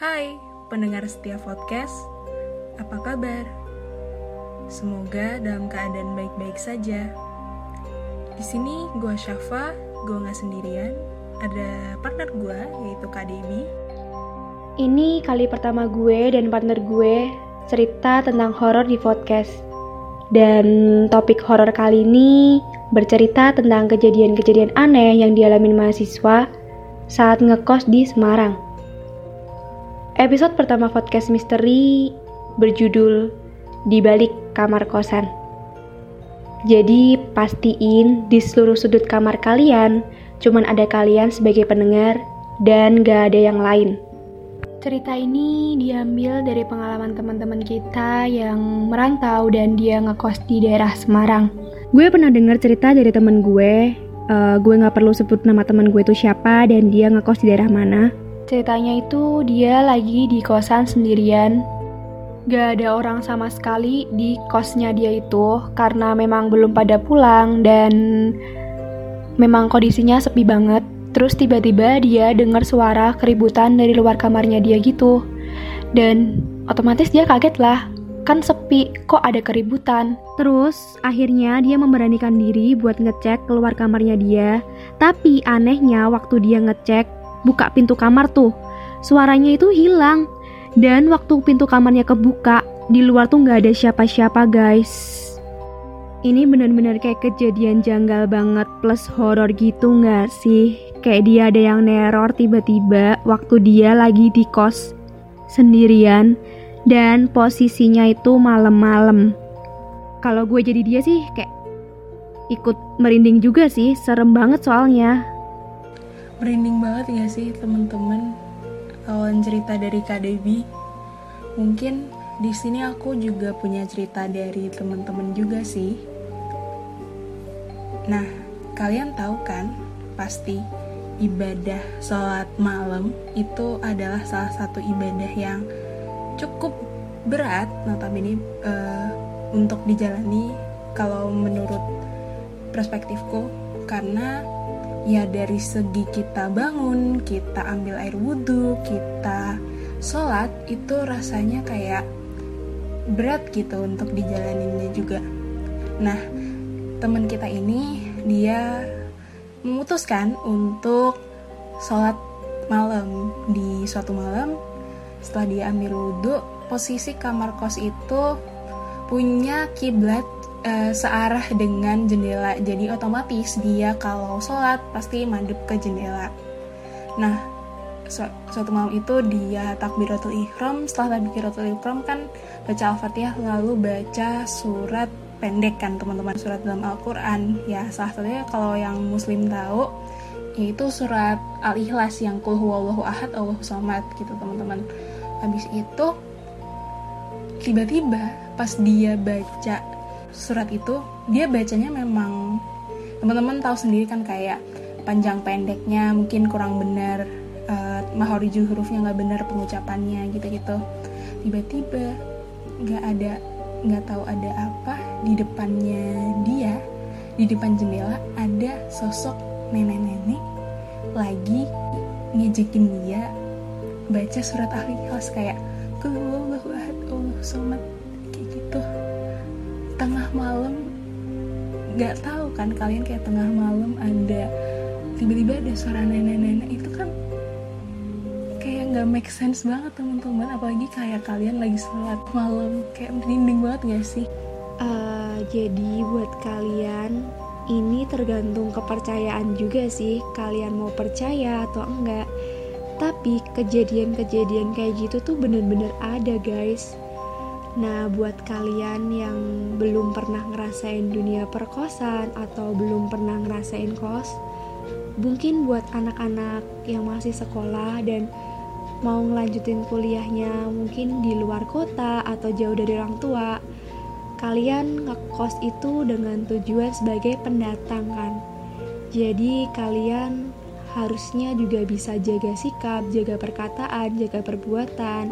Hai, pendengar setia podcast. Apa kabar? Semoga dalam keadaan baik-baik saja. Di sini gue Syafa, gue nggak sendirian. Ada partner gue, yaitu Kak Debbie. Ini kali pertama gue dan partner gue cerita tentang horor di podcast. Dan topik horor kali ini bercerita tentang kejadian-kejadian aneh yang dialami mahasiswa saat ngekos di Semarang. Episode pertama podcast misteri berjudul Di Balik Kamar Kosan. Jadi pastiin di seluruh sudut kamar kalian cuman ada kalian sebagai pendengar dan gak ada yang lain. Cerita ini diambil dari pengalaman teman-teman kita yang merantau dan dia ngekos di daerah Semarang. Gue pernah dengar cerita dari temen gue, uh, gue nggak perlu sebut nama temen gue itu siapa dan dia ngekos di daerah mana. Ceritanya itu dia lagi di kosan sendirian. Gak ada orang sama sekali di kosnya dia itu karena memang belum pada pulang dan memang kondisinya sepi banget. Terus tiba-tiba dia dengar suara keributan dari luar kamarnya dia gitu. Dan otomatis dia kaget lah, kan sepi, kok ada keributan. Terus akhirnya dia memberanikan diri buat ngecek keluar kamarnya dia. Tapi anehnya waktu dia ngecek, buka pintu kamar tuh, suaranya itu hilang. Dan waktu pintu kamarnya kebuka, di luar tuh nggak ada siapa-siapa guys. Ini bener-bener kayak kejadian janggal banget plus horor gitu nggak sih? Kayak dia ada yang neror tiba-tiba waktu dia lagi di kos sendirian dan posisinya itu malam-malam. Kalau gue jadi dia sih kayak ikut merinding juga sih, serem banget soalnya. Merinding banget ya sih teman-teman kawan cerita dari Kak Debbie. Mungkin di sini aku juga punya cerita dari teman-teman juga sih. Nah, kalian tahu kan, pasti ibadah sholat malam itu adalah salah satu ibadah yang cukup berat, notabene uh, untuk dijalani kalau menurut perspektifku, karena ya dari segi kita bangun, kita ambil air wudhu, kita sholat itu rasanya kayak berat gitu untuk dijalaninnya juga. Nah, teman kita ini dia memutuskan untuk sholat malam di suatu malam setelah dia ambil wudhu posisi kamar kos itu punya kiblat e, searah dengan jendela. Jadi otomatis dia kalau sholat pasti madep ke jendela. Nah su suatu malam itu dia takbiratul ihram. Setelah takbiratul ihram kan baca al-fatihah lalu baca surat pendek kan teman-teman. Surat dalam Al-Quran. Ya salah satunya kalau yang muslim tahu yaitu surat Al-Ikhlas yang kul huwallahu ahad Allahu samad gitu teman-teman. Habis itu tiba-tiba pas dia baca surat itu dia bacanya memang teman-teman tahu sendiri kan kayak panjang pendeknya mungkin kurang benar uh, mahoriju hurufnya nggak benar pengucapannya gitu-gitu. Tiba-tiba nggak ada nggak tahu ada apa di depannya dia di depan jendela ada sosok nenek-nenek lagi ngejekin dia baca surat ahli ikhlas kayak Allahu ahad Allah somat tengah malam nggak tahu kan kalian kayak tengah malam ada tiba-tiba ada suara nenek-nenek itu kan kayak nggak make sense banget teman-teman. Apalagi kayak kalian lagi sholat malam kayak merinding banget gak sih? Uh, jadi buat kalian ini tergantung kepercayaan juga sih kalian mau percaya atau enggak. Tapi kejadian-kejadian kayak gitu tuh bener-bener ada guys Nah, buat kalian yang belum pernah ngerasain dunia perkosan atau belum pernah ngerasain kos, mungkin buat anak-anak yang masih sekolah dan mau ngelanjutin kuliahnya mungkin di luar kota atau jauh dari orang tua, kalian ngekos itu dengan tujuan sebagai pendatang kan. Jadi kalian harusnya juga bisa jaga sikap, jaga perkataan, jaga perbuatan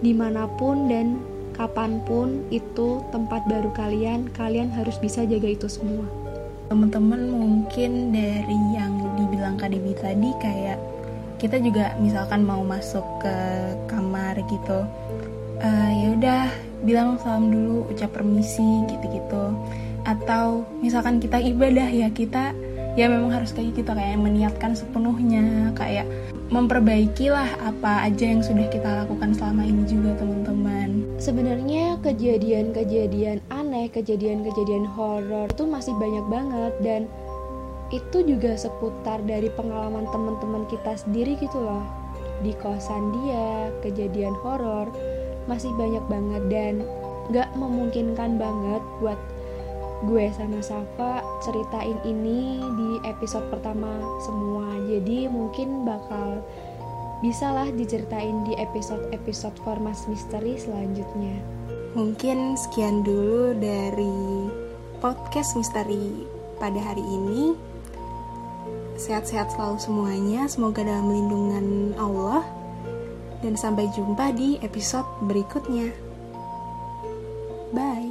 di mana pun dan kapan pun itu tempat baru kalian, kalian harus bisa jaga itu semua. Teman-teman mungkin dari yang dibilang KDB tadi kayak kita juga misalkan mau masuk ke kamar gitu uh, ya udah bilang salam dulu ucap permisi gitu-gitu atau misalkan kita ibadah ya kita ya memang harus kayak gitu kayak meniatkan sepenuhnya kayak memperbaikilah apa aja yang sudah kita lakukan selama ini juga teman-teman. Sebenarnya kejadian-kejadian aneh kejadian-kejadian horor tuh masih banyak banget dan itu juga seputar dari pengalaman teman-teman kita sendiri gitu loh. Di kosan dia kejadian horor masih banyak banget dan gak memungkinkan banget buat gue sama Safa ceritain ini di episode pertama semua jadi mungkin bakal bisalah diceritain di episode-episode Formas Misteri selanjutnya mungkin sekian dulu dari podcast misteri pada hari ini Sehat-sehat selalu semuanya, semoga dalam lindungan Allah. Dan sampai jumpa di episode berikutnya. Bye.